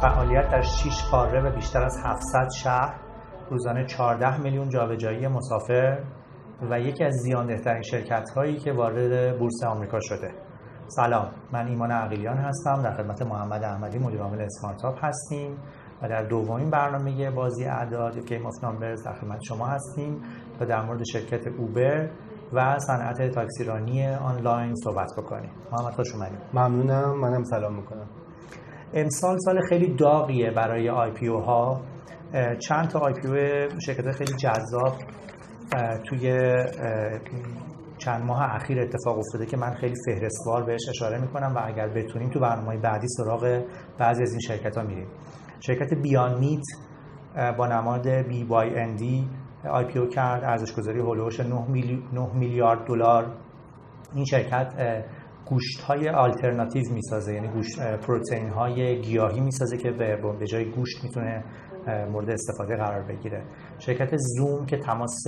فعالیت در 6 قاره و بیشتر از 700 شهر روزانه 14 میلیون جابجایی مسافر و یکی از زیاندهترین شرکت هایی که وارد بورس آمریکا شده. سلام من ایمان عقیلیان هستم. در خدمت محمد احمدی مدیر عامل SmartUp هستیم و در دومین برنامه بازی اعداد Game of Numbers در خدمت شما هستیم و در مورد شرکت Uber و صنعت تاکسیرانی آنلاین صحبت بکنیم. محمد خوش اومدید ممنونم. منم سلام می‌کنم. امسال سال خیلی داغیه برای IPO ها. چند تا IPO شرکت خیلی جذاب توی چند ماه اخیر اتفاق افتاده که من خیلی فهرستوار بهش اشاره می‌کنم و اگر بتونیم تو برنامه بعدی سراغ بعضی از این شرکت ها میریم. شرکت Beyond Meat با نماد بی بای اندی آی پی او کرد ارزش گذاری هلوش 9 میلیارد دلار. این شرکت گوشت های آلترناتیو می‌سازه یعنی گوشت پروتئین های گیاهی می‌سازه که به جای گوشت می‌تونه مورد استفاده قرار بگیره. شرکت زوم که تماس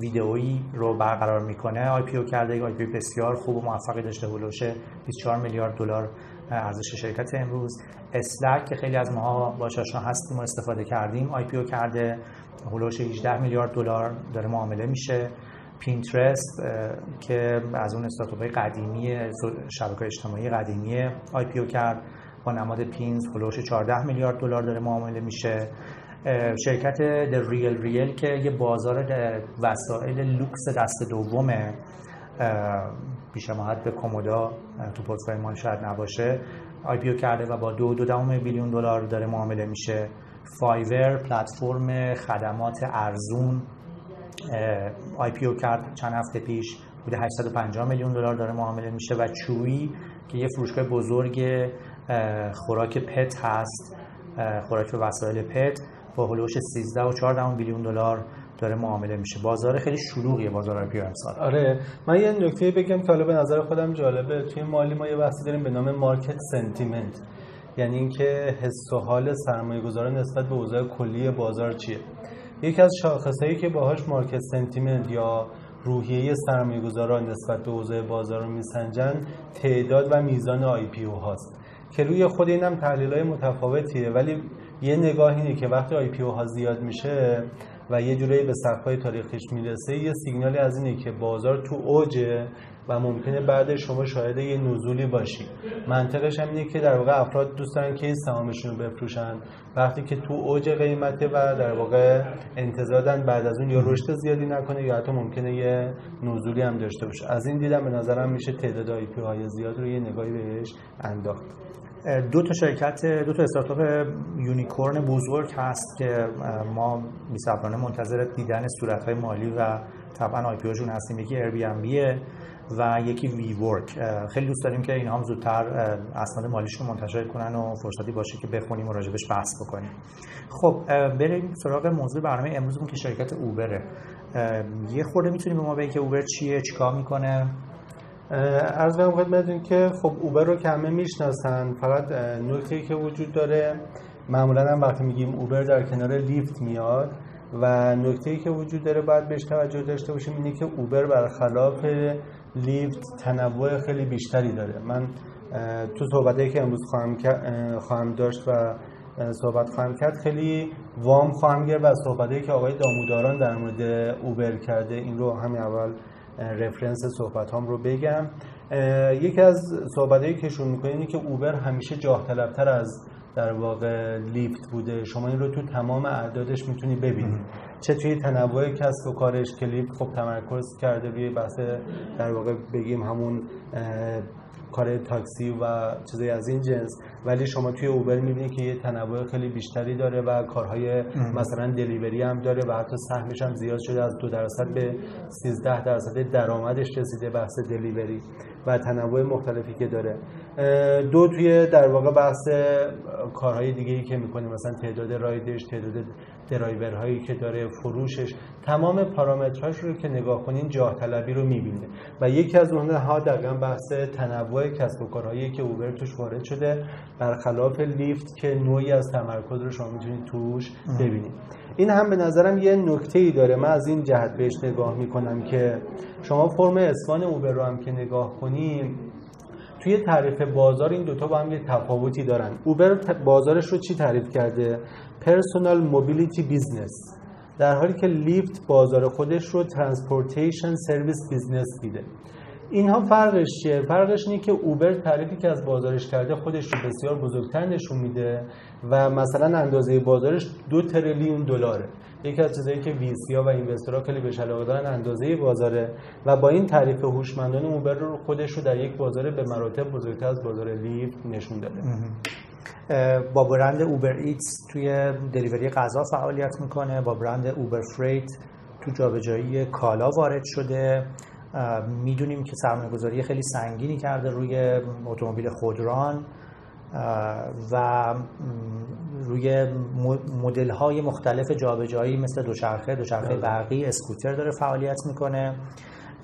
ویدئویی رو برقرار می‌کنه IPO کرده IPO بسیار خوب و موفقی داشته هلوش 24 میلیارد دلار ارزش شرکت امروز. Slack که خیلی از ماها باش آشنا هستیم و استفاده کردیم IPO کرده حول و حوش 18 میلیارد دلار داره معامله میشه. Pinterest که از اون استارتاپ قدیمی شبکه اجتماعی قدیمی IPO کرد. با نماد PINS حول و حوش 14 میلیارد دلار داره معامله میشه. شرکت The RealReal که یه بازار وسایل لوکس دست دومه بی‌شباهت به کمدا تو پورتفوی ما شاید نباشه IPO کرده و با دو دو billion دلار داره معامله میشه. Fiverr پلتفرم خدمات ارزون IPO کرد چند هفته پیش بوده 850 میلیون دلار داره معامله میشه و Chewy که یه فروشگاه بزرگ خوراک pet هست خوراک و وسایل pet با حول و حوش 13 و 14 billion دلار داره معامله میشه. بازار خیلی شلوغیه بازار IPO امسال. آره. من یه نکته بگم که حالا به نظر خودم جالبه. توی مالی ما یه بحثی داریم به نام market sentiment یعنی اینکه حس و حال سرمایه گذاران نسبت به اوضاع کلی بازار چیه؟ یکی از شاخصهایی که باهاش market sentiment یا روحیه سرمایه گذاران نسبت به اوضاع بازار رو میسنجن تعداد و میزان IPO هاست. که روی خود اینم تحلیل های متفاوتیه ولی یه نگاه اینه که وقتی IPO ها زیاد میشه و یه جورایی به سقف‌های تاریخیش می‌رسه یه سیگنالی از اینه که بازار تو اوجه و ممکنه بعد شما شاهد یه نزولی باشی. منطقش هم اینه که در واقع افراد دوست دارن که سهامشون رو بفروشن. وقتی که تو اوج قیمته و در واقع انتظار بعد از اون یا رشد زیادی نکنه یا حتی ممکنه یه نزولی هم داشته باشه. از این دیدم به نظرم میشه تعداد IPO های زیاد رو یه نگاهی بهش انداخت. دو تا شرکت دو تا استارتاپ unicorn بزرگ هست که ما بی‌صبرانه منتظر دیدن صورت‌های مالی و طبعا IPO هستیم یکی ایر ام بیه و یکی WeWork خیلی دوست داریم که اینها هم زودتر اسناد مالیشون منتشر کنن و فرصتی باشه که بخونیم و راجبش بحث بکنیم. خب بریم سراغ موضوع برنامه امروزمون که شرکت اوبره. یه خورده می‌تونیم به ما بگید که اوبر چیه چیکار می‌کنه؟ از کنم خدمتتون که خب اوبر رو کمه می‌شناسن فقط نکته که وجود داره معمولا هم وقتی میگیم اوبر در کنار لیفت میاد و نکته که وجود داره باید بهش توجه داشته باشیم اینه که اوبر برخلاف لیفت تنوع خیلی بیشتری داره. من تو صحبتی که امروز خواهم, خواهم داشت و صحبت خواهم کرد خیلی وام خواهم گرفت و صحبتی که آقای داموداران در مورد اوبر کرده این رو همین اول رفرنس صحبت هم رو بگم. یکی از صحبت که شروع می‌کنه اینه که اوبر همیشه جاه طلبتر از در واقع لیفت بوده. شما این رو تو تمام اعدادش می‌تونی ببینید چه توی تنوع کسب و کارش که لیفت خب تمرکز کرده روی بحث در واقع بگیم همون کار تاکسی و چیزی از این جنس ولی شما توی اوبر می‌بینید که یه تنوع خیلی بیشتری داره و کارهای مثلا دلیوری هم داره و حتی سهمش هم زیاد شده از دو درصد به 13 درصد درآمدش رسیده بحث دلیوری و تنوع مختلفی که داره. دو توی در واقع بحث کارهای دیگه ای که می‌کنیم مثلا تعداد رایدش تعداد درایورهایی که داره فروشش تمام پارامترهاش رو که نگاه کنین جاه طلبی رو می‌بینه. و یکی از اونها دقیقا بحث تنوع کسب و کارهایی که اوبر توش وارد شده. برخلاف لیفت که نوعی از تمرکز رو شما می‌تونید توش ببینید. این هم به نظرم یه نکته ای داره. من از این جهت بهش نگاه می‌کنم که شما فرم اسوان اوبر رو هم که نگاه کنیم توی تعریف بازار این دوتا با هم یه تفاوتی دارن. Uber بازارش رو چی تعریف کرده؟ personal mobility business در حالی که Lyft بازار خودش رو transportation service business دیده اینها فرقش چیه؟ فرقش اینه که Uber تعریفی که از بازارش کرده خودش رو بسیار بزرگتر نشون میده و مثلا اندازه بازارش دو تریلیون دلاره. یکی از چیزایی که ویسیا و investor ها خیلی بهش علاقه دارن اندازه بازاره. و با این تعریف هوشمندانه اوبر رو خودش رو در یک بازار به مراتب بزرگتر از بازار لیفت نشون داده. با برند اوبر ایتس توی دلیوری غذا فعالیت می‌کنه. با برند اوبر فریت تو جابجایی کالا وارد شده. می‌دونیم که سرمایه گذاری خیلی سنگینی کرده روی اتومبیل خودران. و روی مدل های مختلف جابجایی مثل دوچرخه دوچرخه بله. برقی اسکوتر داره فعالیت می‌کنه.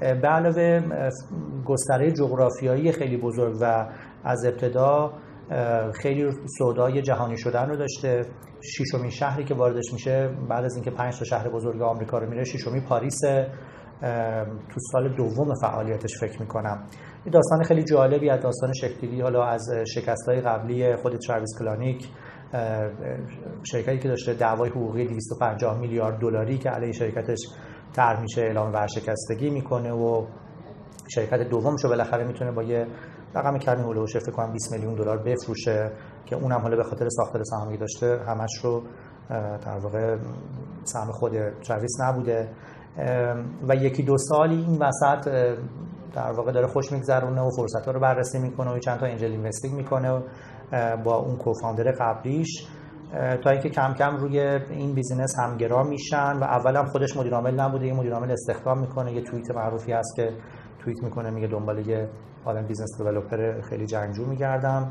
به علاوه گستره جغرافیایی خیلی بزرگ و از ابتدا خیلی سودای جهانی شدن رو داشته. شیشمی شهری که واردش میشه بعد از اینکه پنج تا شهر بزرگ آمریکا رو میره شیشمی پاریس تو سال دوم فعالیتش فکر می‌کنم. یه داستان خیلی جالبی از داستان شکلی حالا از شکست های قبلی خود تراویس کلانیک شرکتی که داشته دعوای حقوقی 250 میلیارد دلاری که علیه شرکتش طرح میشه اعلام ورشکستگی می‌کنه و شرکت دومشو بالاخره می‌تونه با یه رقم کمی هولوش فکر کنم 20 میلیون دلار بفروشه که اونم حالا به خاطر ساختار سهامی داشته همش رو در واقع سهم خود تراویس نبوده. و یکی دو سالی این وسط در واقع داره خوش میگذرونه و فرصت ها رو بررسی می‌کنه و چند تا انجل اینوستینگ می‌کنه با اون کوفاندر قبلیش. تا اینکه کم کم روی این business همگرا میشن و اول هم خودش مدیر عامل نبوده یه مدیر عامل استخدام می‌کنه یه توییت معروفی هست که توییت می‌کنه میگه دنبال یه آدم business developer خیلی جنگجو میگردم.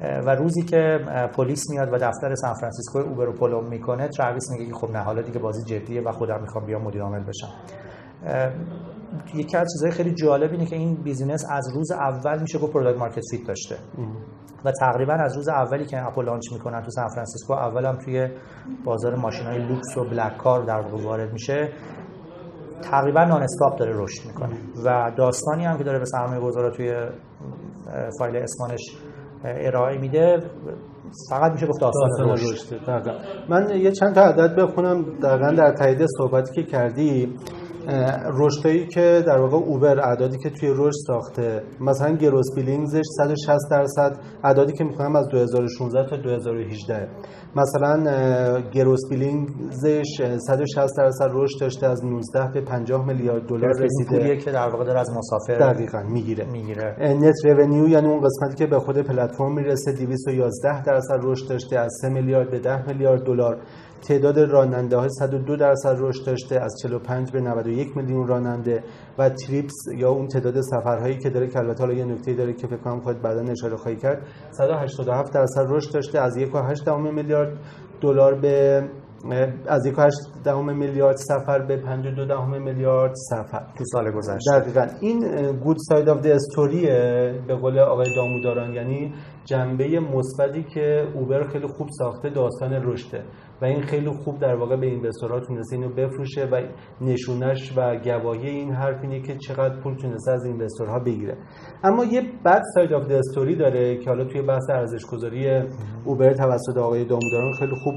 و روزی که پلیس میاد و دفتر سان فرانسیسکو Uber پلمپ می‌کنه تراویس میگه که خب نه حالا دیگه بازی جدیه و خودم می‌خوام بیام مدیر عامل بشم. یکی از چیزهای خیلی جالب اینه که این بیزینس از روز اول میشه گفت product market fit داشته. و تقریبا از روز اولی که app رو launch می‌کنن تو سان فرانسیسکو اول هم توی بازار ماشین های لوکس و black car داره وارد میشه. تقریبا non-stop داره رشد می‌کنه. و داستانی هم که داره به سرمایه گذارا توی فایل اسمانش ارائه میده فقط میشه گفت داستان, رشد. من یه چند تا عدد بخونم دقیقا در تایید صحبتی که کردی. رشدی که در واقع Uber اعدادی که توی رشد ساخته مثلا gross billings ش 160 درصد اعدادی که می‌خوام از 2016 تا 2018 مثلا گروس بیلینگزش 160 درصد رشد داشته از 19 به 50 میلیارد دلار رسیده. پولیه که در واقع داره از مسافر دقیقاً می‌گیره. می‌گیره. نت رونیو یعنی اون قسمتی که به خود پلتفرم می‌رسه 211 درصد رشد داشته از 3 میلیارد به 10 میلیارد دلار. تعداد راننده های 102 درصد رشد داشته از 45 به 91 میلیون راننده و تریپس یا اون تعداد سفرهایی که داره که البته حالا یه نکته داره که فکر کنم خود بعدا اشاره خواهی کرد 187 درصد رشد داشته از 1.8 میلیارد دلار به از 1.8 میلیارد سفر به 5 و 2 دهم میلیارد سفر. تو سال گذشته. دقیقا. این good side of the story ئه به قول آقای داموداران یعنی جنبه مثبتی که Uber خیلی خوب ساخته داستان رشده. و این خیلی خوب در واقع به investor ها تونسته اینو بفروشه و نشونش و گواهی این حرف اینه که چقدر پول تونسته از investor ها بگیره. اما یه bad side of story داره که حالا توی بحث ارزش گذاری Uber توسط آقای داموداران خیلی خوب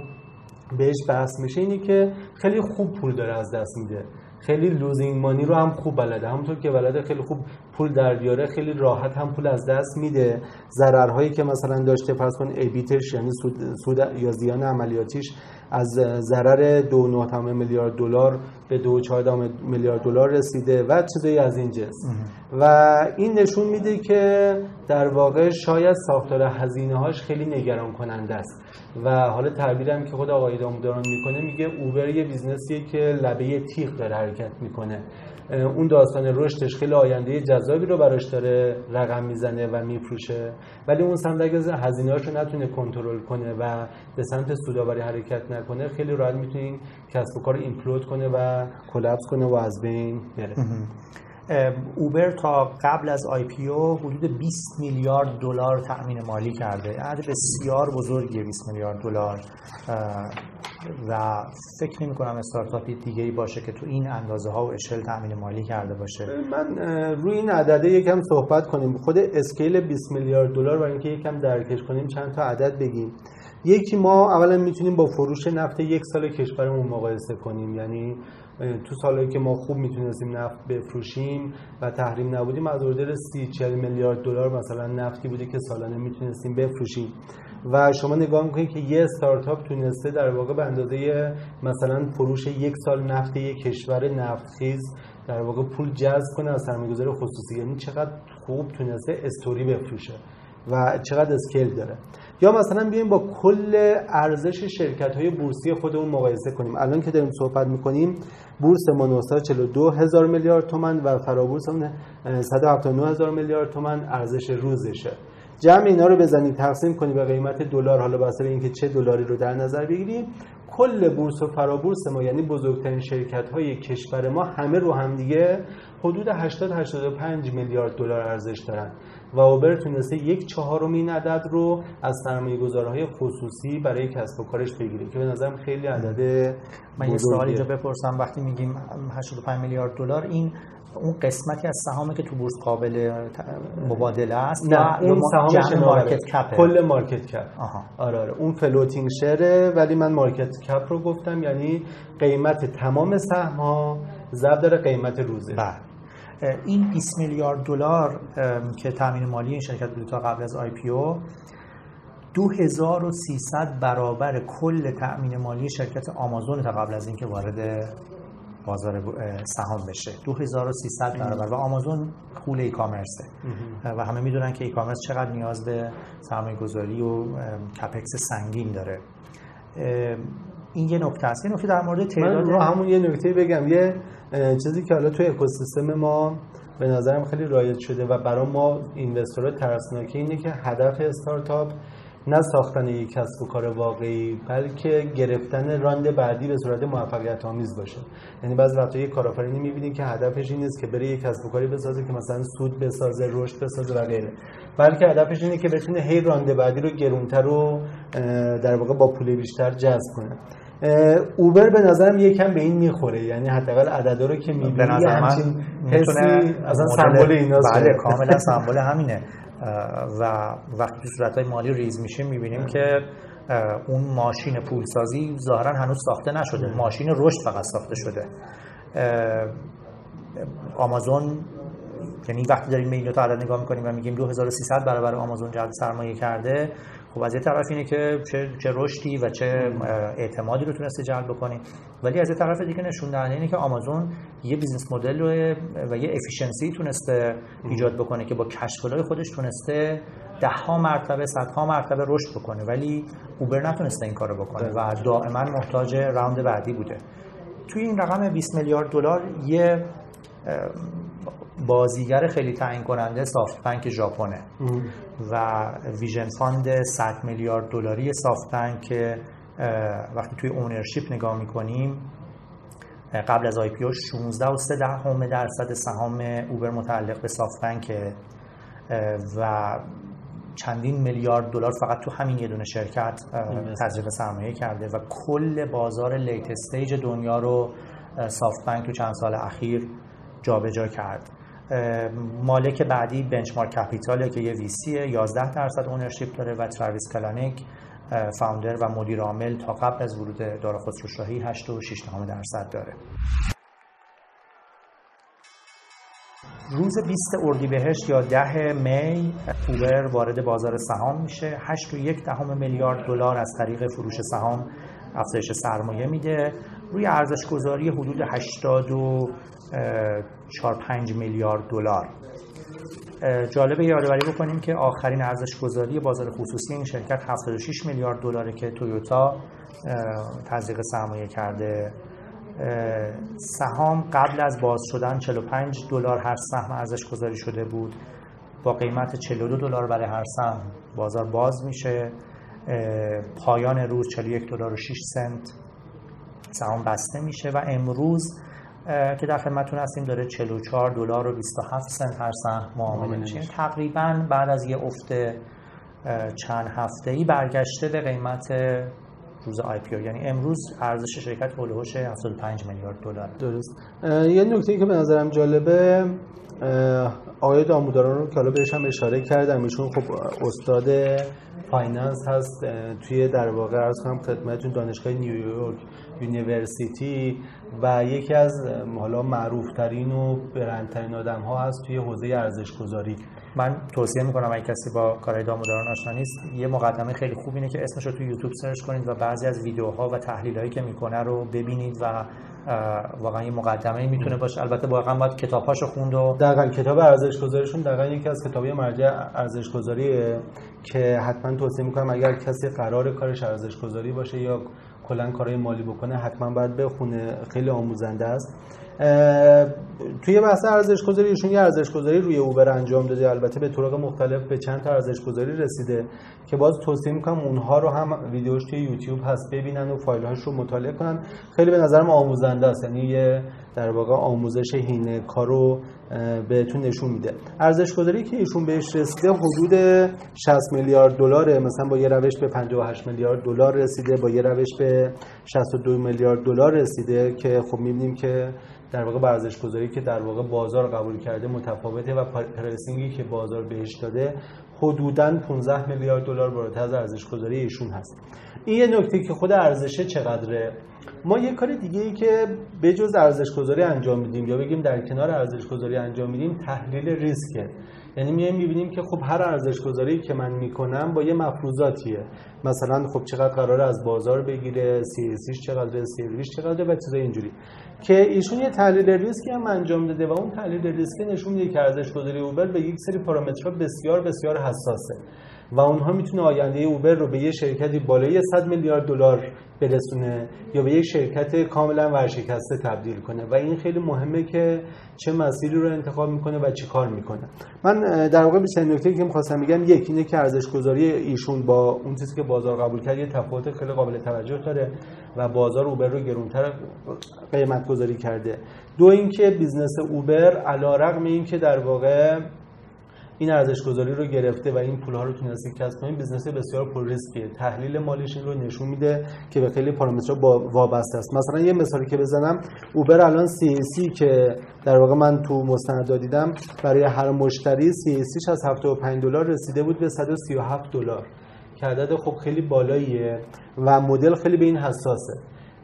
بهش بحث میشه اینه که خیلی خوب پول داره از دست میده. خیلی losing money رو هم خوب بلده. همونطور که بلده خیلی خوب پول در بیاره خیلی راحت هم پول از دست میده. ضررهایی که مثلا داشته فرض کن EBIT ش یعنی سود, سود یا زیان عملیاتیش از ضرر 2.9 میلیارد دلار به 2.4 میلیارد دلار رسیده و چیزایی از این جنس. و این نشون میده که در واقع شاید ساختار هزینه هاش خیلی نگران کننده است. و حالا تعبیری هم که خود آقای داموداران می‌کنه میگه Uber یه business یه که لبه تیغ داره حرکت می‌کنه. اون داستان رشدش خیلی آینده جذابی رو براش داره رقم می‌زنه و میفروشه. ولی اون سمت اگه هزینه‌هاش رو نتونه کنترل کنه و به سمت سودآوری حرکت نکنه خیلی راحت می‌تونه کسب و کار implode کنه و collapse کنه و از بین بره. Uber تا قبل از IPO حدود 20 میلیارد دلار تأمین مالی کرده. عدد بسیار بزرگیه 20 میلیارد دلار. و فکر نمی کنم استارتاپی دیگه ای باشه که تو این اندازه ها و اشل تامین مالی کرده باشه. من روی این عدده یکم صحبت کنیم. خود scale 20 میلیارد دلار برای اینکه یکم درکش کنیم چند تا عدد بگیم. یکی ما اولا می‌تونیم با فروش نفت یک سال کشورمون مقایسه کنیم. یعنی تو سالهایی که ما خوب می‌تونستیم نفت بفروشیم و تحریم نبودیم از اردر 30 40 میلیارد دلار مثلا نفتی بوده که سالانه می‌تونستیم بفروشیم. و شما نگاه می‌کنید که یه استارتاپ تونسته در واقع به اندازه مثلا فروش یک سال نفت یک کشور نفتخیز در واقع پول جذب کنه از سرمایه‌گذار خصوصی. یعنی چقدر خوب تونسته استوری بفروشه و چقدر اسکیل داره. یا مثلا بیایم با کل ارزش شرکت های بورسی خودمون مقایسه کنیم. الان که داریم صحبت می‌کنیم بورس ما 942 هزار میلیارد تومن و فرابورس 179 هزار میلیارد تومن ارزش روزشه. جمع اینا رو بزنید تقسیم کنید به قیمت دلار حالا بحث اینکه چه دلاری رو در نظر بگیریم کل بورس و فرابورس ما یعنی بزرگترین شرکت های کشور ما همه رو هم دیگه حدود 80 85 میلیارد دلار ارزش دارن. و اوبر تونسته یک چهارم این عدد رو از سرمایه گذارهای خصوصی برای کسب و کارش بگیره که به نظرم خیلی عدد من یه سوالی اینجا بپرسم وقتی میگیم 85 میلیارد دلار این اون قسمتی از سهامی که تو بورس قابل مبادله است نه اون سهام market cap کل market cap. آره آره. اون floating share ئه ولی من market cap رو گفتم یعنی قیمت تمام سهم ها ضرب در قیمت روزه. بله. این 20 میلیارد دلار که تامین مالی این شرکت بوده تا قبل از IPO 2300 برابر کل تأمین مالی شرکت آمازون تا قبل از اینکه وارد بازار سهام بشه. 2300 برابر و آمازون خول ای کامرسه و همه می‌دونن که ای کامرس چقدر نیاز به سرمایه گذاری و کپکس سنگین داره. این یه نکته است. یه نکته در مورد تعداد من رو همون یه نکته بگم. یه چیزی که حالا توی اکوسیستم ما به نظرم خیلی رایج شده و برای ما اینوستورها ترسناکه اینه که هدف استارتاپ نه ساختن یک کسب و کار واقعی بلکه گرفتن راند بعدی به صورت موفقیت آمیز باشه. یعنی بعضی وقتا یک کارآفرینی می‌بینید که هدفش این نیست که بره یک کسب و کاری بسازه که مثلا سود بسازه رشد بسازه و غیره. بلکه هدفش اینه که بتونه هی راند بعدی رو گرونتر رو در واقع با پول بیشتر جذب کنه. اوبر به نظرم یکم به این می‌خوره. یعنی حداقل عددا رو که می‌بینی همچین حسی اصلا سمبل ایناست بله کاملا سمبل همینه. و وقتی تو صورت مالی ریز میشه می‌بینیم که اون ماشین پولسازی ظاهرا هنوز ساخته نشده. ماشین رشد فقط ساخته شده. آمازون یعنی وقتی داریم این دو تا عدد نگاه می‌کنیم و میگیم 2300 برابر آمازون جلب سرمایه کرده خب از یه طرف اینه که چه چه رشدی و چه اعتمادی رو تونسته جلب بکنیم ولی از یه طرف دیگه نشون دهنده اینه که آمازون یه business model و یه efficiency تونسته ایجاد بکنه که با cash flow های خودش تونسته ده ها مرتبه ها مرتبه رشد بکنه. ولی Uber نتونسته این کارو بکنه و دائما محتاج round بعدی بوده. توی این رقم 20 میلیارد دلار یه بازیگر خیلی تعیین کننده SoftBank ژاپنه. و Vision Fund 100 میلیارد دلاری SoftBank وقتی توی ownership نگاه می‌کنیم قبل از IPO 16 و 3 دهم درصد سهام Uber متعلق به SoftBank و چندین میلیارد دلار فقط تو همین یه دونه شرکت تزریق سرمایه کرده و کل بازار late stage دنیا رو SoftBank تو چند سال اخیر جابجا کرد مالک بعدی Benchmark Capital ئه که یه VC 11 درصد ownership داره و تراویس کلانیک فاوندر و مدیر عامل تا قبل از ورود دارا خسروشاهی 8.6 درصد داره. روز 20 اردیبهشت یا 10 می اوبر وارد بازار سهام میشه. 8.1 دهم میلیارد دلار از طریق فروش سهام افزایش سرمایه میده. روی ارزش گذاری حدود 80 4 5 میلیارد دلار. جالبه یادآوری بکنیم که آخرین ارزش گذاری بازار خصوصی این شرکت 76 میلیارد دلاره که تویوتا تزریق سرمایه کرده. سهام قبل از باز شدن 45 دلار هر سهم ارزش گذاری شده بود. با قیمت 42 دلار برای هر سهم بازار باز میشه. پایان روز 41 دلار و 6 سنت. سهام بسته میشه و امروز که در خدمتتون هستیم داره 44 دلار و 27 سنت هر سهم معامله میشه. تقریبا بعد از یه افت چند هفته ای برگشته به قیمت روز IPO یعنی امروز ارزش شرکت هولوش 75 میلیارد دلار. درست. یه نکته که به نظرم جالبه آقای داموداران رو که حالا بهش هم اشاره کردم ایشون خب استاد finance هست توی در واقع ارز کنم خدمتتون دانشگاه نیویورک University و یکی از حالا معروف ترین و برندترین آدم ها هست توی حوزه ارزش گذاری من توصیه می‌کنم اگه کسی با کارهای داموداران آشنا نیست یه مقدمه خیلی خوب اینه که اسمش رو توی یوتیوب سرچ کنید و بعضی از ویدیوها و تحلیل هایی که می‌کنه رو ببینید و واقعا یه مقدمه می‌تونه باشه. البته واقعا باید کتاباشو خوند و دقیقا کتاب ارزش گذاریشون دقیقا یکی از کتابی مرجع ارزش گذاریه که حتما توصیه می‌کنم اگر کسی قرار کارش ارزش گذاری باشه یا کلا کارهای مالی بکنه حتما باید بخونه. خیلی آموزنده است. توی بحث ارزش گذاری ایشون یه ارزش گذاری روی اوبر انجام داده. البته به طرق مختلف به چند تا ارزش گذاری رسیده که باز توصیه می‌کنم اونها رو هم ویدیوش توی یوتیوب هست ببینن و فایل هاش رو مطالعه کنن. خیلی به نظرم آموزنده است. یعنی یه در واقع آموزش هینه کارو بهتون نشون میده. ارزش گذاری که ایشون بهش رسیده حدود 60 میلیارد دلاره. مثلا با یه روش به 58 میلیارد دلار رسیده با یه روش به 62 میلیارد دلار رسیده که خب می‌بینیم که در واقع ارزش گذاری که در واقع بازار قبول کرده متفاوته و پرسینگی که بازار بهش داده حدوداً 15 میلیارد دلار بالاتر از ارزش گذاری ایشون هست. این یه نکته که خود ارزشه چقدره؟ ما یه کار دیگه ای که به جز ارزش گذاری انجام میدیم یا بگیم در کنار ارزش گذاری انجام میدیم تحلیل ریسکه. یعنی میایم می‌بینیم که خب هر ارزش گذاری که من می‌کنم با یه مفروضاتیه. مثلا خب چقدر قراره از بازار بگیره سی چقدر سی چقدر و چیزای اینجوری. که ایشون یه تحلیل ریسکی هم انجام داده و اون تحلیل ریسکی نشون میده که ارزش گذاری اوبر به یک سری پارامترها بسیار بسیار حساسه. و اونها می‌تونه آینده اوبر رو به یه شرکتی بالای 100 میلیارد دلار برسونه یا به یک شرکت کاملا ورشکسته تبدیل کنه. و این خیلی مهمه که چه مسیری رو انتخاب می‌کنه و چی کار می‌کنه. من در واقع بیشتر نکته که می‌خواستم بگم یک اینه که ارزش گذاری ایشون با اون چیزی که بازار قبول کرد یه تفاوت خیلی قابل توجه داره و بازار اوبر رو گرونتر قیمت گذاری کرده. دو اینکه business اوبر علیرغم اینکه در واقع این ارزش گذاری رو گرفته و این پول ها رو تونسته کسب کنه business بسیار پر ریسکیه. تحلیل مالیش این رو نشون میده که به خیلی پارامترها وابسته است. مثلا یه مثالی که بزنم اوبر الان سی که در واقع من تو مستند دیدم برای هر مشتری سی از 75 دلار رسیده بود به 137 دلار. که عدد خب خیلی بالاییه و مدل خیلی به این حساسه.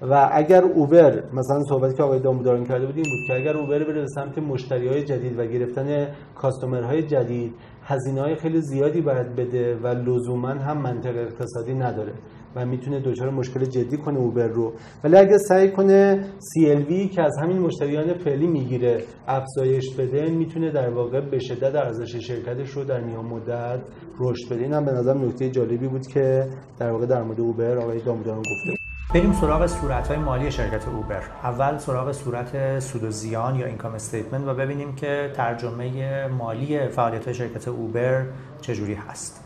و اگر اوبر مثلا صحبتی که آقای داموداران کرده بود این بود که اگر اوبر بره به سمت مشتری های جدید و گرفتن کاستومرهای جدید هزینه های خیلی زیادی باید بده و لزوما هم منطق اقتصادی نداره و می‌تونه دچار مشکل جدی کنه اوبر رو. ولی اگه سعی کنه CLV که از همین مشتریان فعلی می‌گیره افزایش بده می‌تونه در واقع به شدت ارزش شرکتش رو در میان مدت رشد بده. این هم به نظر نکته جالبی بود که در واقع در مورد اوبر آقای داموداران گفته بریم سراغ صورت های مالی شرکت اوبر. اول سراغ صورت سود و زیان یا اینکام استیتمنت و ببینیم که ترجمه مالی فعالیت های شرکت اوبر چجوری هست.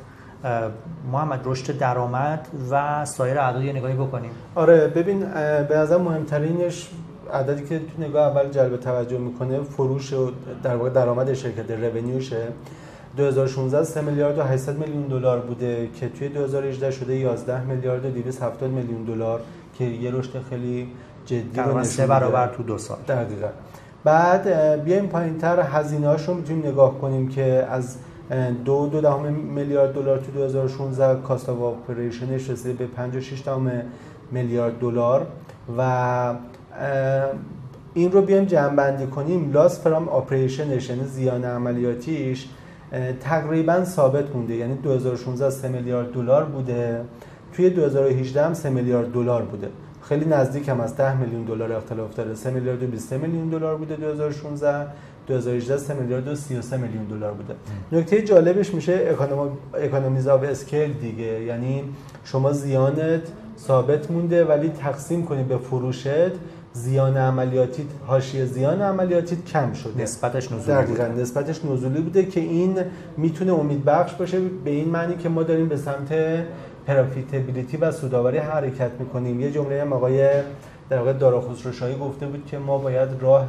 محمد رشد درآمد و سایر اعداد یه نگاهی بکنیم. آره ببین به نظر مهمترینش عددی که تو نگاه اول جلب توجه می‌کنه فروش و در واقع درآمد شرکت رونیوشه 2016 3 میلیارد و 800 میلیون دلار بوده که توی 2018 شده 11 میلیارد و 270 میلیون دلار که یه رشد خیلی جدی رو سه برابر تو دو سال. دقیقا. بعد بیایم پایینتر هزینه رو می‌تونیم نگاه کنیم که از دو دو دهم میلیارد دلار تو 2016 cost of operation ش رسیده به 56 دهم میلیارد دلار و این رو بیایم جمع بندی کنیم. loss from operation ش یعنی زیان عملیاتیش تقریبا ثابت مونده. یعنی 2016 3 میلیارد دلار بوده. توی 2018 هم 3 میلیارد دلار بوده. خیلی نزدیک هم از 10 میلیون دلار اختلاف داره 3 میلیارد و 23 میلیون دلار بوده 2016 2018 3 میلیارد و 33 میلیون دلار بوده. نکته جالبش میشه economies of scale دیگه. یعنی شما زیانت ثابت مونده ولی تقسیم کنی به فروشت. زیان عملیاتی حاشیه زیان عملیاتی کم شده. نسبتش نزولی بوده. نسبتش نزولی بوده که این می‌تونه امید بخش باشه به این معنی که ما داریم به سمت پرافیتبیلیتی و سوداوری حرکت می‌کنیم. یه جمله هم آقای در واقع دارا خسروشاهی گفته بود که ما باید راه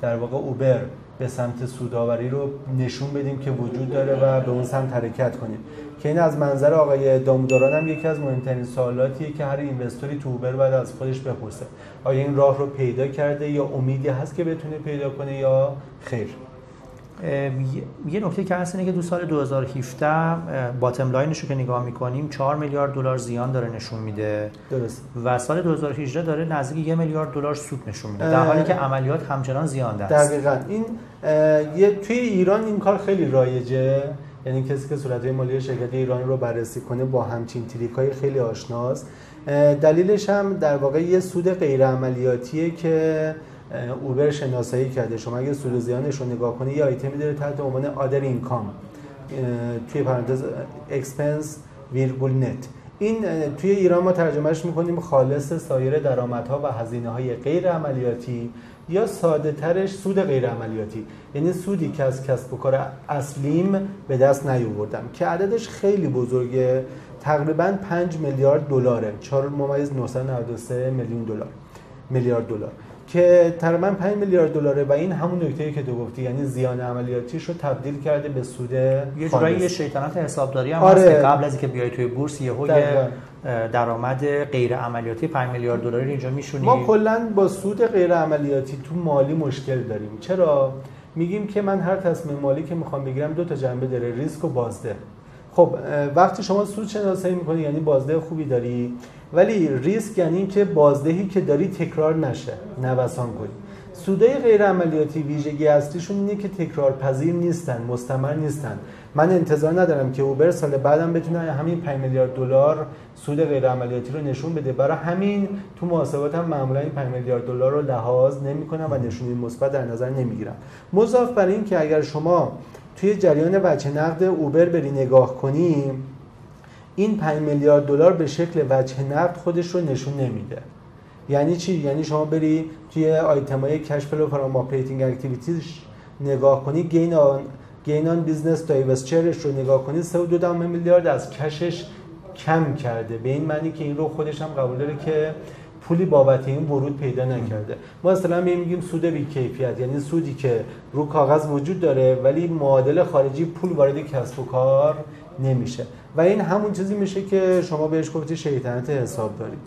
در واقع اوبر به سمت سوداوری رو نشون بدیم که وجود داره و به اون سمت حرکت کنیم. که این از منظر آقای داموداران هم یکی از مهمترین سوالاتیه که هر اینوستوری تو اوبر باید از خودش بپرسه. آیا این راه رو پیدا کرده یا امیدی هست که بتونه پیدا کنه یا خیر؟ یه نکته که هست اینه که دو سال 2017 bottom line ش رو که نگاه می‌کنیم 4 میلیارد دلار زیان داره نشون میده. درست. و سال 2018 داره نزدیک 1 میلیارد دلار سود نشون میده. در حالی که عملیات همچنان زیان است. دقیقاً. این یه توی ایران این کار خیلی رایجه. یعنی کسی که صورت مالی شرکت ایرانی رو بررسی کنه با همچین trick های خیلی آشناست. دلیلش هم در واقع یه سود غیر عملیاتیه که اوبر شناسایی کرده. شما اگه سود زیانش رو نگاه کنی یه آیتمی داره تحت عنوان other income توی پرانتز expense ویرگول net. این توی ایران ما ترجمهش می‌کنیم خالص سایر درآمدها و هزینه های غیر عملیاتی یا ساده ترش سود غیر عملیاتی یعنی سودی که از کسب و کار اصلیم به دست نیاوردم که عددش خیلی بزرگه. تقریبا 5 میلیارد دلاره. 4 ممیز 993 میلیون دلار. میلیارد دلار. که تقریبا 5 میلیارد دلاره و این همون نکته که تو گفتی یعنی زیان عملیاتیش رو تبدیل کرده به سود یه جورایی یه شیطنت حسابداری هم آره. هست که قبل از اینکه بیای توی بورس یهو یه درآمد غیر عملیاتی 5 میلیارد دلاری اینجا میشونی. ما کلا با سود غیر عملیاتی تو مالی مشکل داریم. چرا؟ میگیم که من هر تصمیم مالی که می‌خوام بگیرم دو تا جنبه داره ریسک و بازده. خب وقتی شما سود شناسایی می‌کنی یعنی بازده خوبی داری ولی ریسک یعنی که بازدهی که داری تکرار نشه نوسان کنی. سودای غیر عملیاتی ویژگی اصلیشون اینه که تکرار پذیر نیستن مستمر نیستن. من انتظار ندارم که اوبر سال بعدم بتونه همین 5 میلیارد دلار سود غیر عملیاتی رو نشون بده. برای همین تو محاسبات هم معمولا این 5 میلیارد دلار رو لحاظ نمی‌کنم و نشونی مثبت در نظر نمی‌گیرم. مضاف بر این که اگر شما توی جریان وجه نقد اوبر بری نگاه کنیم این 5 میلیارد دلار به شکل وجه نقد خودش رو نشون نمیده. یعنی چی؟ یعنی شما بری توی آیتم های cash flow from operating activities نگاه کنی gain on gain on business divestiture ش رو نگاه کنی 3.2 میلیارد از cash ش کم کرده. به این معنی که این رو خودش هم قبول داره که پولی بابت این ورود پیدا نکرده. ما اصلا میگیم سود بی کیفیت یعنی سودی که رو کاغذ وجود داره ولی معادل خارجی پول وارد کسب و کار نمیشه. و این همون چیزی میشه که شما بهش گفتی شیطنت حسابداری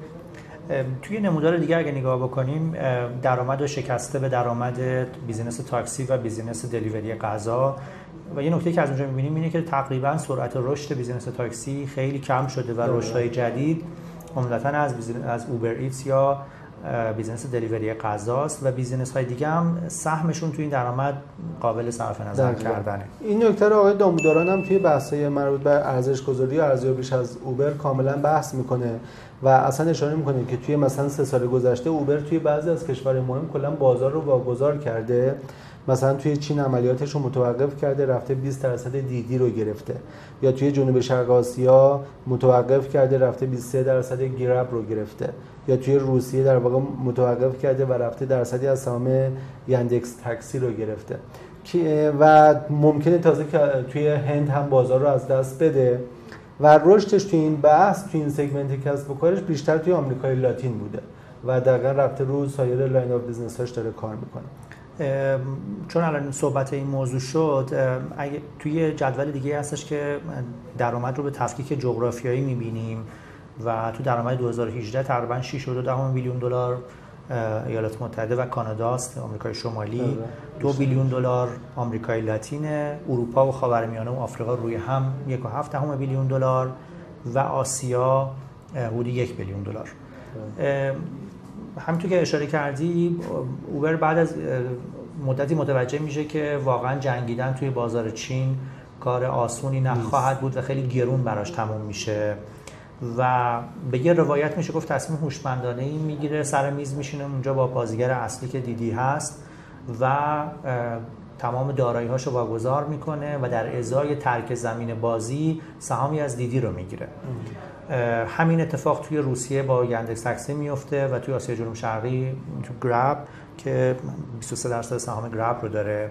توی نمودار دیگه اگه نگاه بکنیم درآمد و شکسته به درآمد business تاکسی و business delivery غذا. و یه نکته که از اونجا می‌بینیم اینه که تقریبا سرعت رشد business تاکسی خیلی کم شده و رشدهای جدید عمدتا از از اوبر ایتس یا business delivery غذاست و business های دیگه هم سهمشون توی این درآمد قابل صرف نظر کردنه. این نکته رو آقای داموداران هم توی بحث‌های مربوط به ارزش گذاری و ارزیابیش از اوبر کاملا بحث می‌کنه و اصلا اشاره می‌کنه که توی مثلا سه سال گذشته اوبر توی بعضی از کشورهای مهم کلا بازار رو واگذار کرده. مثلا توی چین عملیاتش رو متوقف کرده رفته 20 درصد دیدی رو گرفته. یا توی جنوب شرق آسیا متوقف کرده رفته 23 درصد گراب رو گرفته. یا توی روسیه در واقع متوقف کرده و رفته درصدی از سهام یاندکس تاکسی رو گرفته. و ممکنه تازه که توی هند هم بازار رو از دست بده. و رشدش توی این بحث توی این segment کسب و کارش بیشتر توی آمریکای لاتین بوده. و دقیقا رفته رو سایر line of business هاش داره کار می‌کنه. چون الان صحبت این موضوع شد اگه توی جدول دیگه هستش که درآمد رو به تفکیک جغرافیایی می‌بینیم و تو درآمد 2018 تقریبا 6.2 میلیون دلار ایالات متحده و کانادا است آمریکای شمالی آره. دو بیلیون دلار آمریکای لاتین اروپا و خاورمیانه و آفریقا روی هم یک و هفت دهم بیلیون دلار و آسیا حدود یک بیلیون دلار آره. همینطور که اشاره کردی اوبر بعد از مدتی متوجه میشه که واقعا جنگیدن توی بازار چین کار آسونی نخواهد بود و خیلی گرون براش تموم میشه. و به یه روایت میشه گفت تصمیم هوشمندانه ای می‌گیره سر میز میشینه اونجا با بازیگر اصلی که دیدی هست و تمام دارایی هاشو واگذار می‌کنه و در ازای ترک زمین بازی سهامی از دیدی رو می‌گیره. همین اتفاق توی روسیه با یندکس تاکسی میفته و توی آسیا جنوب شرقی تو گراب که 23 درصد سهام گراب رو داره.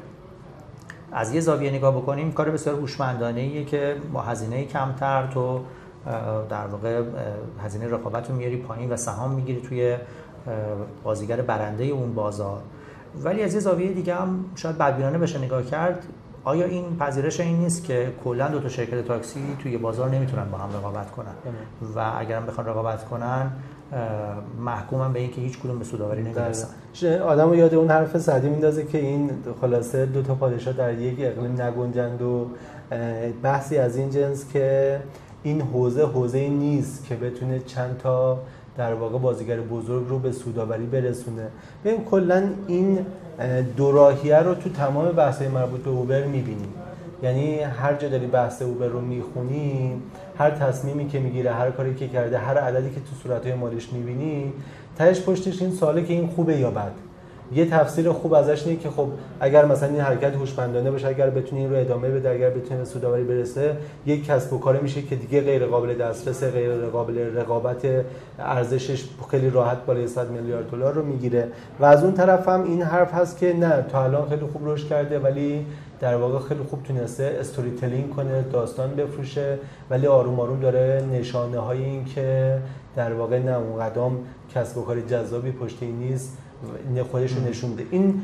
از یه زاویه نگاه بکنیم کار بسیار هوشمندانه ایه که با هزینه کمتر تو در واقع هزینه رقابت رو میاری پایین و سهام می‌گیری توی بازیگر برنده اون بازار. ولی از یه زاویه دیگه هم شاید بدبینانه بشه نگاه کرد آیا این پذیرش این نیست که کلا دو تا شرکت تاکسی توی بازار نمی‌تونن با هم رقابت کنن؟ و اگرم بخوان رقابت کنن محکومن به اینکه هیچ کدوم به سوداوری نمی‌رسن. آدمو یاد اون حرف سعدی میندازه که این خلاصه دو تا پادشاه در یک اقلیم نگنجند و بحثی از این جنس که این حوزه حوزه نیست که بتونه چند تا در واقع بازیگر بزرگ رو به سوداوری برسونه. ببین کلا این دوراهیه رو تو تمام بحث‌های مربوط به اوبر می‌بینیم. یعنی هر جا داری بحث اوبر رو می‌خونی هر تصمیمی که می‌گیره هر کاری که کرده هر عددی که تو صورتهای مالیش می‌بینی تهش پشتش این ساله که این خوبه یا بد یه تفسیر خوب ازش اینه که خب اگر مثلا این حرکت هوشمندانه باشه اگر بتونه این رو ادامه بده اگر بتونه به سوداوری برسه یک کسب و کار میشه که دیگه غیر قابل دسترس غیر قابل رقابت ارزشش خیلی راحت بالای 100 میلیارد دلار رو می‌گیره. و از اون طرف هم این حرف هست که نه تا الان خیلی خوب رشد کرده ولی در واقع خیلی خوب تونسته استوری تلینگ کنه داستان بفروشه ولی آروم آروم داره نشانه های این که در واقع نه اون قدم کسب و کار جذابی پشت این نیست. خودش رو نشون ده این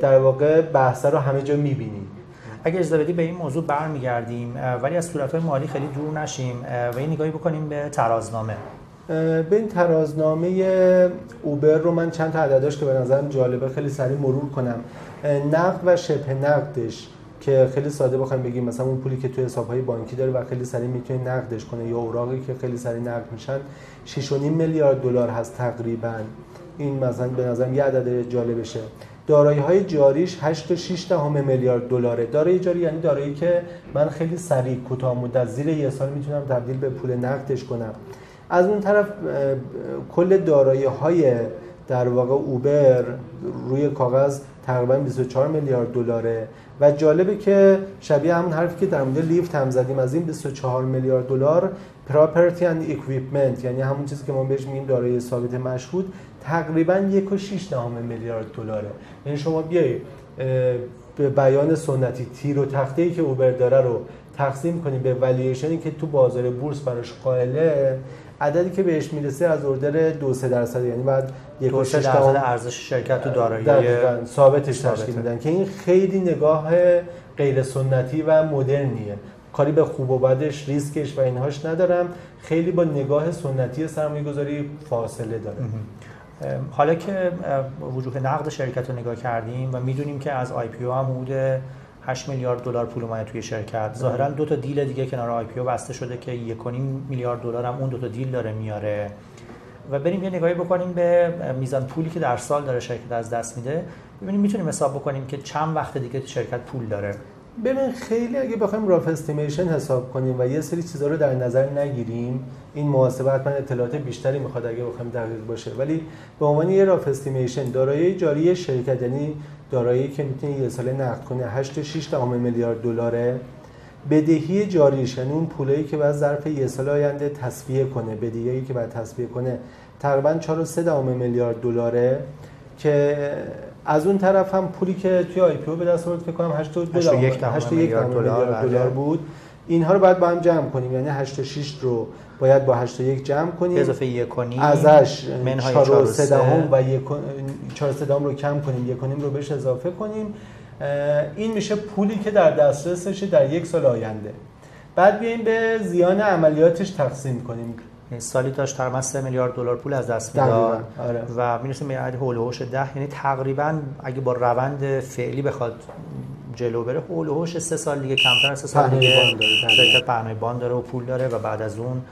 در واقع بحث رو همه جا می‌بینیم اگر اجازه بدی به این موضوع برمیگردیم ولی از صورتهای مالی خیلی دور نشیم و این نگاهی بکنیم به ترازنامه. به این ترازنامه اوبر رو من چند تا عدداش که به نظرم جالبه خیلی سریع مرور کنم. نقد و شبه نقدش که خیلی ساده بخوایم بگیم مثلا اون پولی که توی حسابهای بانکی داره و خیلی سریع می‌تونه نقدش کنه یا اوراقی که خیلی سریع نقد میشن 6.5 میلیارد دلار هست تقریبا. این مثلا به نظرم یه عدد جالبشه دارایی های جاریش 8 تا 6 میلیارد دلاره. دارایی جاری یعنی دارایی که من خیلی سریع کوتاه مدت زیر یه سال می‌تونم تبدیل به پول نقدش کنم. از اون طرف کل دارایی های در واقع اوبر روی کاغذ تقریبا 24 میلیارد دلاره. و جالبه که شبیه همون حرفی که در مورد لیفت هم زدیم از این 24 میلیارد دلار property and equipment یعنی همون چیزی که ما بهش میگیم دارایی ثابت مشهود تقریبا 1.6 میلیارد دلاره. یعنی شما بیای به بیان سنتی تیر و تخته ای که اوبر داره رو تقسیم کنیم به ولیشنی که تو بازار بورس براش قائله عددی که بهش می‌رسه از order 2 3 درصد یعنی بعد یک درصد ارزش شرکت تو دارایی ثابتش تشکیل میدن که این خیلی نگاه غیر سنتی و مدرنیه. کاری به خوب و بدش ریسکش و اینهاش ندارم. خیلی با نگاه سنتی سرمایه گذاری فاصله داره. حالا که وجوه نقد شرکت رو نگاه کردیم و می‌دونیم که از IPO هم حدود 8 میلیارد دلار پول اومده توی شرکت. ظاهرا دو تا deal دیگه کنار IPO بسته شده که 1.5 میلیارد دلار هم اون دو تا deal داره میاره. و بریم یه نگاهی بکنیم به میزان پولی که در سال داره شرکت از دست میده. ببینیم می‌تونیم حساب بکنیم که چند وقت دیگه شرکت پول داره. ببین خیلی اگه بخوایم rough estimation حساب کنیم و یه سری چیزا رو در نظر نگیریم این محاسبه حتما اطلاعات بیشتری می‌خواد اگه بخوایم دقیق باشه. ولی به عنوان یه rough estimation دارایی جاری شرکت یعنی دارایی که می‌تونه یه ساله نقد کنه 8 6 میلیارد دلاره. بدهی جاریش یعنی اون پولایی که بعد ظرف یه سال آینده تصفیه کنه بدهی که بعد تصفیه کنه تقریبا 4 3 میلیارد دلاره که از اون طرف هم پولی که توی آی پی او به دست آورد فکر کنم 81 میلیارد دلار بله. بود. اینها رو باید با هم جمع کنیم. یعنی 86 رو باید با 81 جمع کنیم. اضافه یک کنیم ازش 4 و 3 دهم و 4 3 رو کم کنیم یک کنیم رو بهش اضافه کنیم. این میشه پولی که در دسترسشه در یک سال آینده. بعد بیایم به زیان عملیاتش تقسیم کنیم. یعنی سالی داشت تقریبا 3 میلیارد دلار پول از دست می‌داد. آره. و می‌رسیم به عدد هول هوش 10 یعنی تقریبا اگه با روند فعلی بخواد جلو بره هول هوش 3 سال دیگه کمتر از 3 سال دیگه شرکت پهنای بان داره و پول داره و بعد از اون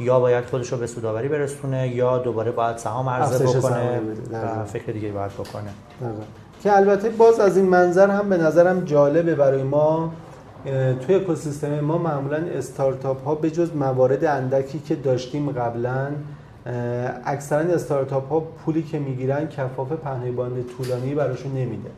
یا باید خودش رو به سوداوری برسونه یا دوباره باید سهام عرضه بکنه و فکر دیگه باید بکنه. که البته باز از این منظر هم به نظرم جالبه برای ما توی اکوسیستم ما معمولا استارتاپ ها به جز موارد اندکی که داشتیم قبلا اکثرا استارتاپ ها پولی که می‌گیرن کفاف پهنای باند طولانی براشون نمیده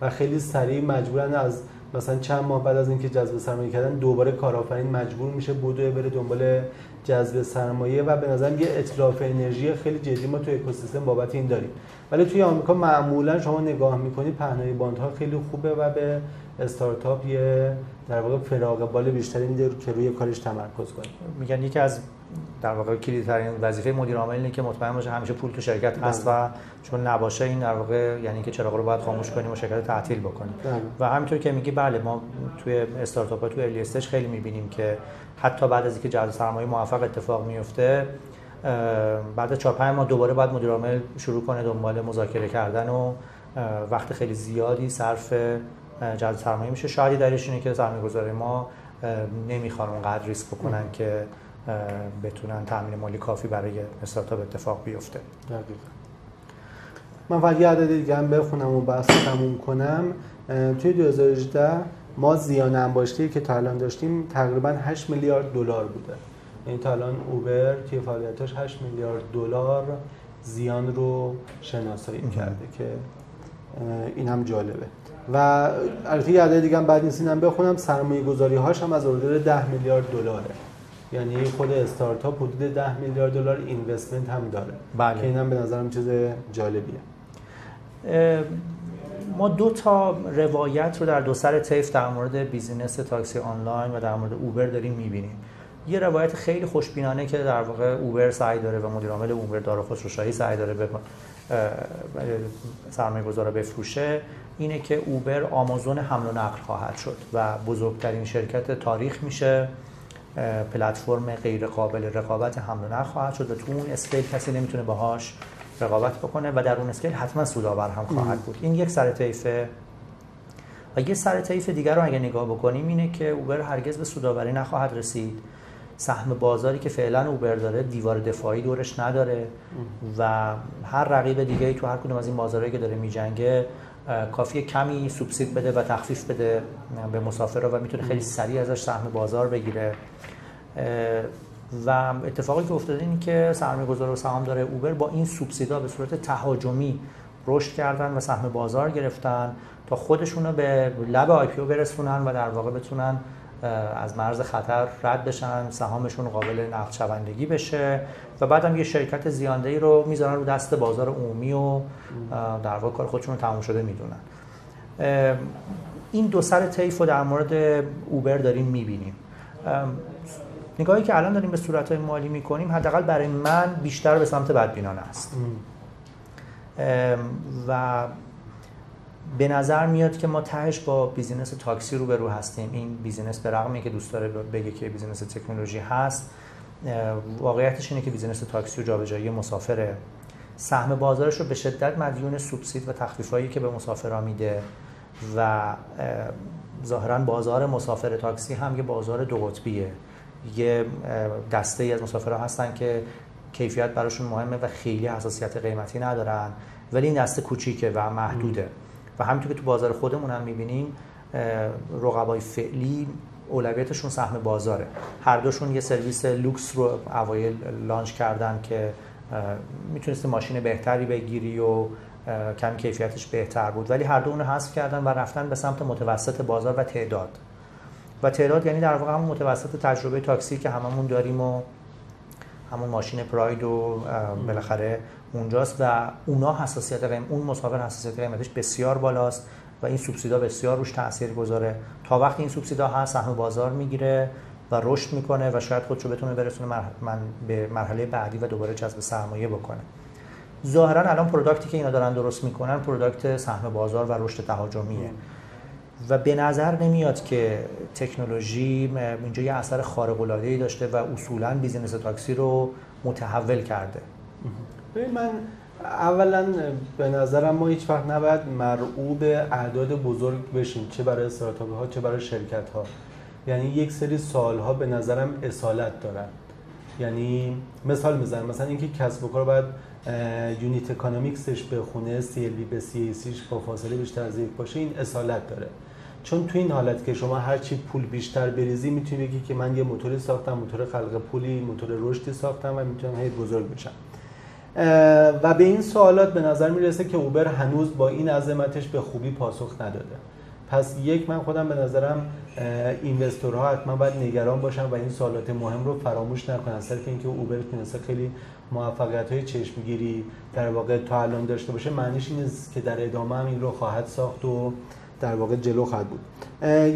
و خیلی سریع مجبورن از مثلا چند ماه بعد از اینکه جذب سرمایه کردن دوباره کارآفرین مجبور میشه بودوه بره دنبال جذب سرمایه و به نظر یه اطلاف انرژی خیلی جدی ما توی اکوسیستم بابت این داریم. ولی توی آمریکا معمولا شما نگاه می‌کنید پهنای باندها خیلی خوبه و به استارتاپ یه در واقع فراغ بال بیشتری میده که روی کارش تمرکز کنه. میگن یکی از در واقع کلیدترین وظیفه مدیر عامل اینه که مطمئن باشه همیشه پول تو شرکت هست بله. و چون نباشه این در واقع یعنی که چراغ رو باید خاموش کنیم و شرکت تعطیل بکنیم بله. و همینطور که میگی بله ما توی استارتاپ ها توی ارلی خیلی می‌بینیم که حتی بعد از اینکه جذب سرمایه موفق اتفاق میفته بعد 4 5 ماه دوباره باید مدیر عامل شروع کنه دنبال مذاکره کردن و وقت خیلی زیادی صرف جذب سرمایه میشه شاید دلیلش اینه که سرمایه‌گذار ما نمی‌خوان اونقدر ریسک بکنن که بتونن تامین مالی کافی برای استارتاپ اتفاق بیفته. دقیقا. من فقط یه عدد دیگه هم بخونم و بحث تموم کنم. توی 2018 ما زیان انباشته که تا الان داشتیم تقریبا 8 میلیارد دلار بوده. یعنی تا الان اوبر که فعالیتاش 8 میلیارد دلار زیان رو شناسایی کرده که این هم جالبه. و البته یه عدد دیگه هم بعد نیست اینم بخونم. سرمایه گذاری هاش هم از حدود 10 میلیارد دلاره. یعنی خود استارتاپ حدود 10 میلیارد دلار اینوستمنت هم داره. بله. که اینم به نظرم چیز جالبیه. ما دو تا روایت رو در دو سر طیف در مورد business تاکسی آنلاین و در مورد اوبر داریم می‌بینیم. یه روایت خیلی خوشبینانه که در واقع اوبر سعی داره و مدیر عامل اوبر دارا خسروشاهی سعی داره به سرمایه گذارا بفروشه اینه که اوبر آمازون حمل و نقل خواهد شد و بزرگترین شرکت تاریخ میشه. پلتفرم غیر قابل رقابت حمل و نقل خواهد شد و تو اون scale کسی نمی‌تونه باهاش رقابت بکنه و در اون اسکیل حتما سودآور هم خواهد بود. این یک سر طیفه. و یه سر طیف دیگر رو اگه نگاه بکنیم اینه که اوبر هرگز به سودآوری نخواهد رسید. سهم بازاری که فعلا اوبر داره دیوار دفاعی دورش نداره و هر رقیب دیگه تو هر کدوم از این بازارهایی که داره میجنگه کافی کمی سوبسید بده و تخفیف بده به مسافر و می‌تونه خیلی سریع ازش سهم بازار بگیره. و اتفاقی که افتاده این که سرمایه گذار و سهام داره اوبر با این سوبسیدا به صورت تهاجمی رشد کردن و سهم بازار گرفتن تا خودشون رو به لب آی پی برسونن و در واقع بتونن از مرز خطر رد بشن سهامشون قابل نقد شوندگی بشه و بعدم یه شرکت زیاندهی رو می‌ذارن رو دست بازار عمومی و در واقع کار خودشون رو تموم شده می‌دونن. این دو سر طیف رو در مورد اوبر داریم می‌بینیم. نگاهی که الان داریم به صورت مالی می‌کنیم حداقل برای من بیشتر به سمت بدبینانه است. و به نظر میاد که ما تهش با business تاکسی رو به رو هستیم. این business به رغمی که دوست داره بگه که business تکنولوژی هست واقعیتش اینه که business تاکسی و جابجایی مسافره. سهم بازارش رو به شدت مدیون سوبسید و تخفیفایی که به مسافرها میده و ظاهرا بازار مسافر تاکسی هم یه بازار دو قطبیه. یه دسته ای از مسافرها هستن که کیفیت براشون مهمه و خیلی حساسیت قیمتی ندارن ولی این دسته کوچیکه و محدوده. و همینطور که تو بازار خودمون هم می‌بینیم رقبای فعلی اولویتشون سهم بازاره. هر دوشون یه سرویس لوکس رو اوایل launch کردن که می‌تونستی ماشین بهتری بگیری و کم کیفیتش بهتر بود. ولی هر دو اونو حذف کردن و رفتن به سمت متوسط بازار و تعداد. و تعداد یعنی در واقع همون متوسط تجربه تاکسی که هممون داریم و همون ماشین پراید و بالاخره اونجاست و اونا حساسیت قیم اون مسافر حساسیت قیمتش بسیار بالاست و این سوبسیدا بسیار روش تاثیر گذاره. تا وقتی این سوبسیدا هست سهم بازار می‌گیره. و رشد می‌کنه و شاید خودشو بتونه برسونه من به مرحله بعدی و دوباره جذب سرمایه بکنه. ظاهرا الان product ی که اینا دارن درست می‌کنن product سهم بازار و رشد تهاجمیه. و به نظر نمیاد که تکنولوژی اینجا یه اثر خارق العاده ای داشته و اصولا business تاکسی رو متحول کرده. من اولا به نظرم ما هیچ وقت نباید مرعوب اعداد بزرگ بشیم چه برای استارتاپ ها چه برای شرکت ها یعنی یک سری سوال ها به نظرم اصالت دارن. یعنی مثال می‌زنم مثلا اینکه کسب و کار باید unit economics ش بخونه سی ال به سی سیش با فاصله بیشتر از یک باشه این اصالت داره. چون تو این حالت که شما هر چی پول بیشتر بریزی می‌تونی بگی که من یه موتوری ساختم موتور خلق پولی موتور رشدی ساختم و می‌تونم هی بزرگ بشم. و به این سوالات به نظر می‌رسه که اوبر هنوز با این عظمتش به خوبی پاسخ نداده. پس یک من خودم به نظرم اینوستورها حتما باید نگران باشن و این سوالات مهم رو فراموش نکنن. صرف اینکه اوبر تونسته خیلی موفقیت های چشمگیری در واقع تا الان داشته باشه معنیش این که در ادامه هم این رو خواهد ساخت و در واقع جلو خواهد بود.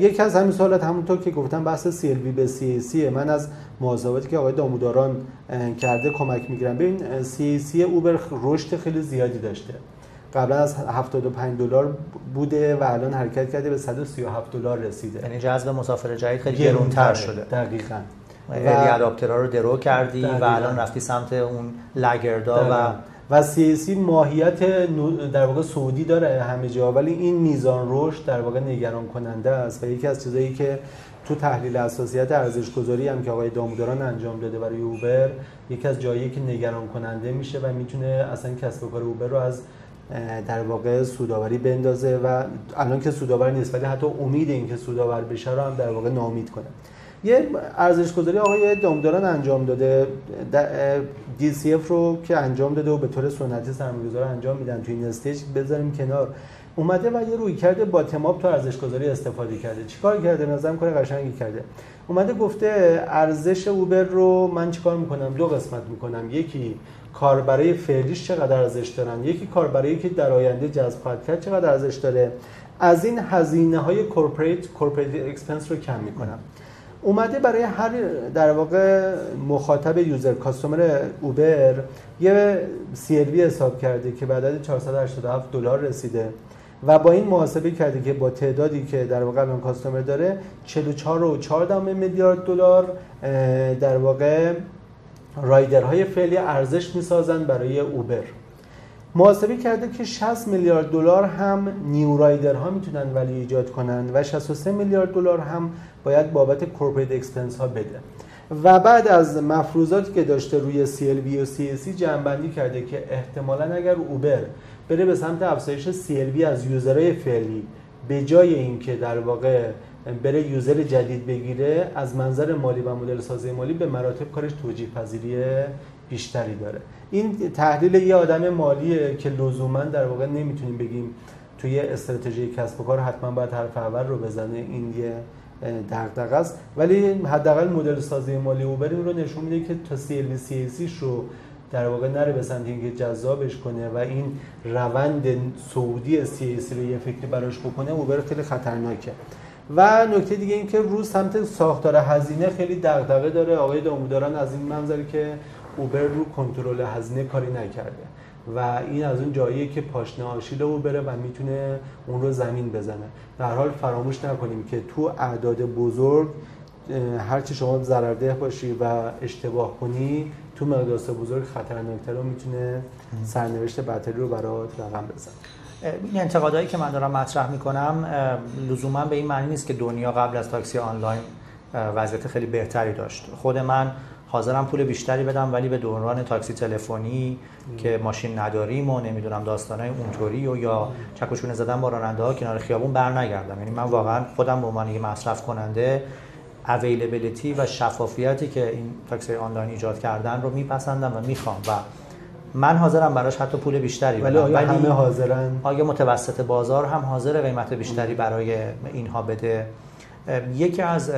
یکی از همین سوالات همونطور که گفتم بحث CLV به CAC من از محاسباتی که آقای داموداران کرده کمک می‌گیرم. ببین CAC اوبر رشد خیلی زیادی داشته. قبلا از 75 دلار بوده و الان حرکت کرده به 137 دلار رسیده. یعنی جذب مسافر جدید خیلی گرونتر شده. دقیقاً. و اداپترها رو درو کردی و الان رفتی سمت اون لگردا و و سیاسی ماهیت در واقع سعودی داره همه جا ولی این میزان رشد در واقع نگران کننده است. و یکی از چیزایی که تو تحلیل اساسیت ارزش گذاری هم که آقای داموداران انجام داده برای اوبر یکی از جایی که نگران کننده میشه و می‌تونه اصلا کسب و کار اوبر رو از در واقع سودآوری بندازه و الان که سودآور نیست ولی حتی امید این که سودآور بشه رو هم در واقع ناامید کنه. یه ارزش گذاری آقای داموداران انجام داده DCF رو که انجام داده و به طور سنتی سرمایه‌گذار انجام میدن تو این stage بذاریم کنار. اومده و یه رویکرد bottom up تو ارزش گذاری استفاده کرده. چیکار کرده؟ نظرم کار قشنگی کرده. اومده گفته ارزش اوبر رو من چیکار می‌کنم؟ دو قسمت می‌کنم. یکی کاربرای فعلیش چقدر ارزش دارن؟ یکی کاربرایی که در آینده جذب خواهد کرد چقدر ارزش داره؟ از این هزینه های corporate corporate expense رو کم می‌کنم. اومده برای هر در واقع مخاطب user customer اوبر یه CLV حساب کرده که به عدد 487 دلار رسیده و با این محاسبه کرده که با تعدادی که در واقع الان customer داره 44 و 4 میلیارد دلار در واقع rider های فعلی ارزش می‌سازن برای اوبر. محاسبه کرده که 60 میلیارد دلار هم new rider ها می‌تونن value ایجاد کنن و 63 میلیارد دلار هم باید بابت corporate expense ها بده. و بعد از مفروضاتی که داشته روی CLV و CAC جمع‌بندی کرده که احتمالا اگر اوبر بره به سمت افزایش CLV از user های فعلی به جای اینکه در واقع بره یوزر جدید بگیره از منظر مالی و مدل سازی مالی به مراتب کارش توجیه پذیری بیشتری داره. این تحلیل یه آدم مالیه که لزوما در واقع نمی‌تونیم بگیم توی استراتژی کسب و کار حتما باید حرف اول رو بزنه این یه دغدغه است. ولی حداقل مدل سازی مالی اوبر این رو نشون میده که تا سی ال سی رو در واقع نره به سمت اینکه جذابش کنه و این روند سعودی سی رو یه فکری براش بکنه اوبر خیلی خطرناکه. و نکته دیگه این که رو سمت ساختار هزینه خیلی دغدغه داره. آقای داموداران از این منظری که اوبر رو کنترل هزینه کاری نکرده و این از اون جاییه که پاشنه آشیل او بره و می‌تونه اون رو زمین بزنه. در حال فراموش نکنیم که تو اعداد بزرگ هرچی شما ضررده باشی و اشتباه کنی تو مقداس بزرگ خطرناکتر رو می‌تونه سرنوشت بدتری رو برات رقم بزنه. این انتقادهایی که من دارم مطرح می‌کنم لزوما به این معنی نیست که دنیا قبل از تاکسی آنلاین وضعیت خیلی بهتری داشت. خود من حاضرم پول بیشتری بدم ولی به دوران تاکسی تلفنی که ماشین نداریم و نمی‌دونم داستانای اونطوری و یا چکشونه زدن با راننده ها کنار خیابون بر نگردم یعنی من واقعا خودم به عنوان مصرف کننده اویلیبیلیتی و شفافیتی که این تاکسی آنلاین ایجاد کردن رو میپسندم و می‌خوام. و من حاضرم براش حتی پول بیشتری ولی آیا همه حاضرن؟ آیا متوسط بازار هم حاضره قیمت بیشتری برای اینها بده؟ یکی از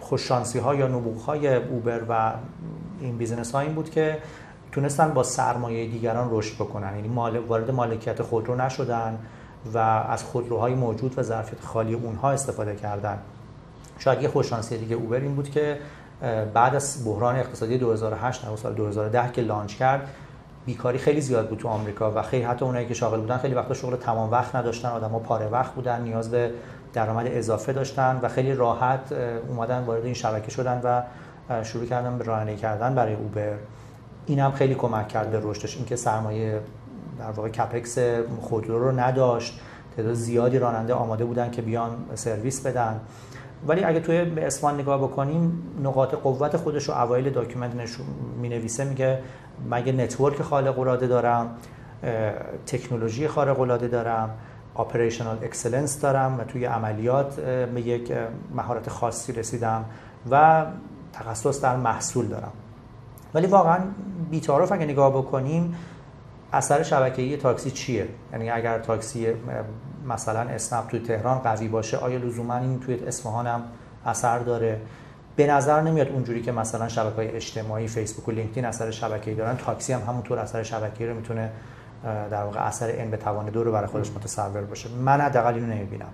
خوششانسی ها یا نبوغ های اوبر و این business ها این بود که تونستن با سرمایه دیگران رشد بکنن. یعنی مال وارد مالکیت خودرو نشدن و از خودروهای موجود و ظرفیت خالی اونها استفاده کردن. شاید یه خوششانسی دیگه اوبر این بود که بعد از بحران اقتصادی 2008 تا سال 2010 که لانچ کرد بیکاری خیلی زیاد بود تو آمریکا و خیلی حتی اونایی که شاغل بودن خیلی وقتا شغل تمام وقت نداشتن آدما پاره وقت بودن نیاز به درآمد اضافه داشتن و خیلی راحت اومدن وارد این شبکه شدن و شروع کردن به رانندگی کردن برای اوبر. این هم خیلی کمک کرد به رشدش. اینکه سرمایه در واقع کپکس خودرو رو نداشت تعداد زیادی راننده آماده بودن که بیان سرویس بدن. ولی اگه توی به نگاه بکنیم نقاط قوت خودش رو اوایل document نشون می نویسه میگه من یه network خارق العاده دارم تکنولوژی خارق العاده دارم operational excellence دارم و توی عملیات به یک مهارت خاصی رسیدم و تخصص در محصول دارم. ولی واقعا بی‌تعارف اگه نگاه بکنیم اثر شبکه‌ای تاکسی چیه؟ یعنی اگر تاکسی مثلا اسنپ توی تهران قوی باشه آیا لزوما این توی اصفهان هم اثر داره؟ به نظر نمیاد اونجوری که مثلا شبکه های اجتماعی فیسبوک و لینکدین اثر شبکه‌ای دارن تاکسی هم همونطور اثر شبکه‌ای رو می‌تونه در واقع اثر n به توان دو رو برای خودش متصور باشه. من حداقل اینو نمی‌بینم.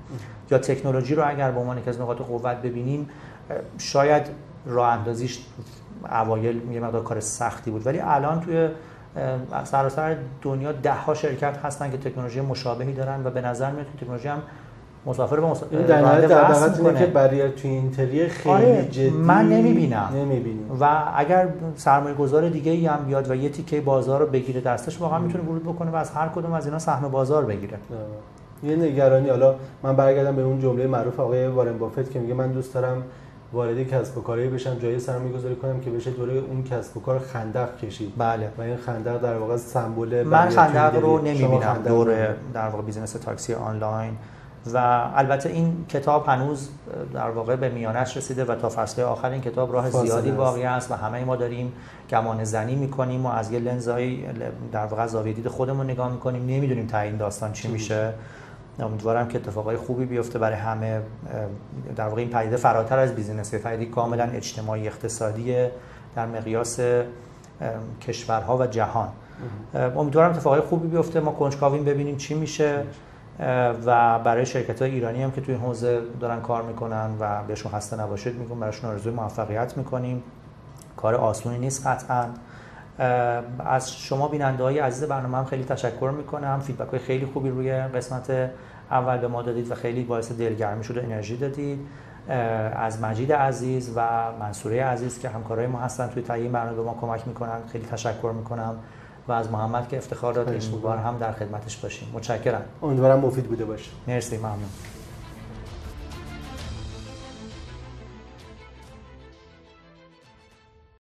یا تکنولوژی رو اگر به عنوان یکی از نقاط قوت ببینیم شاید راه اندازیش اوایل یه مقدار کار سختی بود ولی الان توی سراسر دنیا ده ها شرکت هستن که تکنولوژی مشابهی دارن و به نظر میاد تکنولوژی هم مسافر به مسافر این در در اینه که بریر تو اینتری خیلی آره جدی من نمی‌بینم. نمی‌بینیم و اگر سرمایه گذار دیگه ای هم بیاد و یه تیکه بازار رو بگیره دستش واقعا می‌تونه ورود بکنه و از هر کدوم از اینا سهم بازار بگیره. یه نگرانی حالا من برگردم به اون جمله معروف آقای وارن بافت که میگه من دوست دارم وارد کسب و کاری بشم جای سرمایه گذاری کنم که بشه دوره اون کسب و کار خندق کشید. بله. و این خندق در واقع سمبل من خندق رو نمی‌بینم. دور در واقع business تاکسی آنلاین. و البته این کتاب هنوز در واقع به میانش رسیده و تا فصل آخر این کتاب راه زیادی باقی است و همه ما داریم گمان زنی می‌کنیم و از یه لنزهای در واقع زاویه دید خودمون نگاه می‌کنیم. نمی‌دونیم ته این داستان چی میشه. امیدوارم که اتفاقای خوبی بیفته برای همه در واقع این پدیده فراتر از business پدیده کاملا اجتماعی اقتصادی در مقیاس کشورها و جهان. امیدوارم اتفاقای خوبی بیفته. ما کنجکاویم ببینیم چی میشه. و برای شرکت های ایرانی هم که توی این حوزه دارن کار می‌کنن و بهشون خسته نباشید میگم براشون آرزوی موفقیت می‌کنیم. کار آسونی نیست قطعا. از شما بیننده های عزیز برنامه هم خیلی تشکر می‌کنم. فیدبک های خیلی خوبی روی قسمت اول به ما دادید و خیلی باعث دلگرمی شد و انرژی دادید. از مجید عزیز و منصوره عزیز که همکارای ما هستن توی تهیه برنامه به ما کمک می‌کنن. خیلی تشکر می‌کنم و از محمد که افتخار داد این بار هم در خدمتش باشیم. متشکرم. امیدوارم مفید بوده باشه. مرسی ممنون.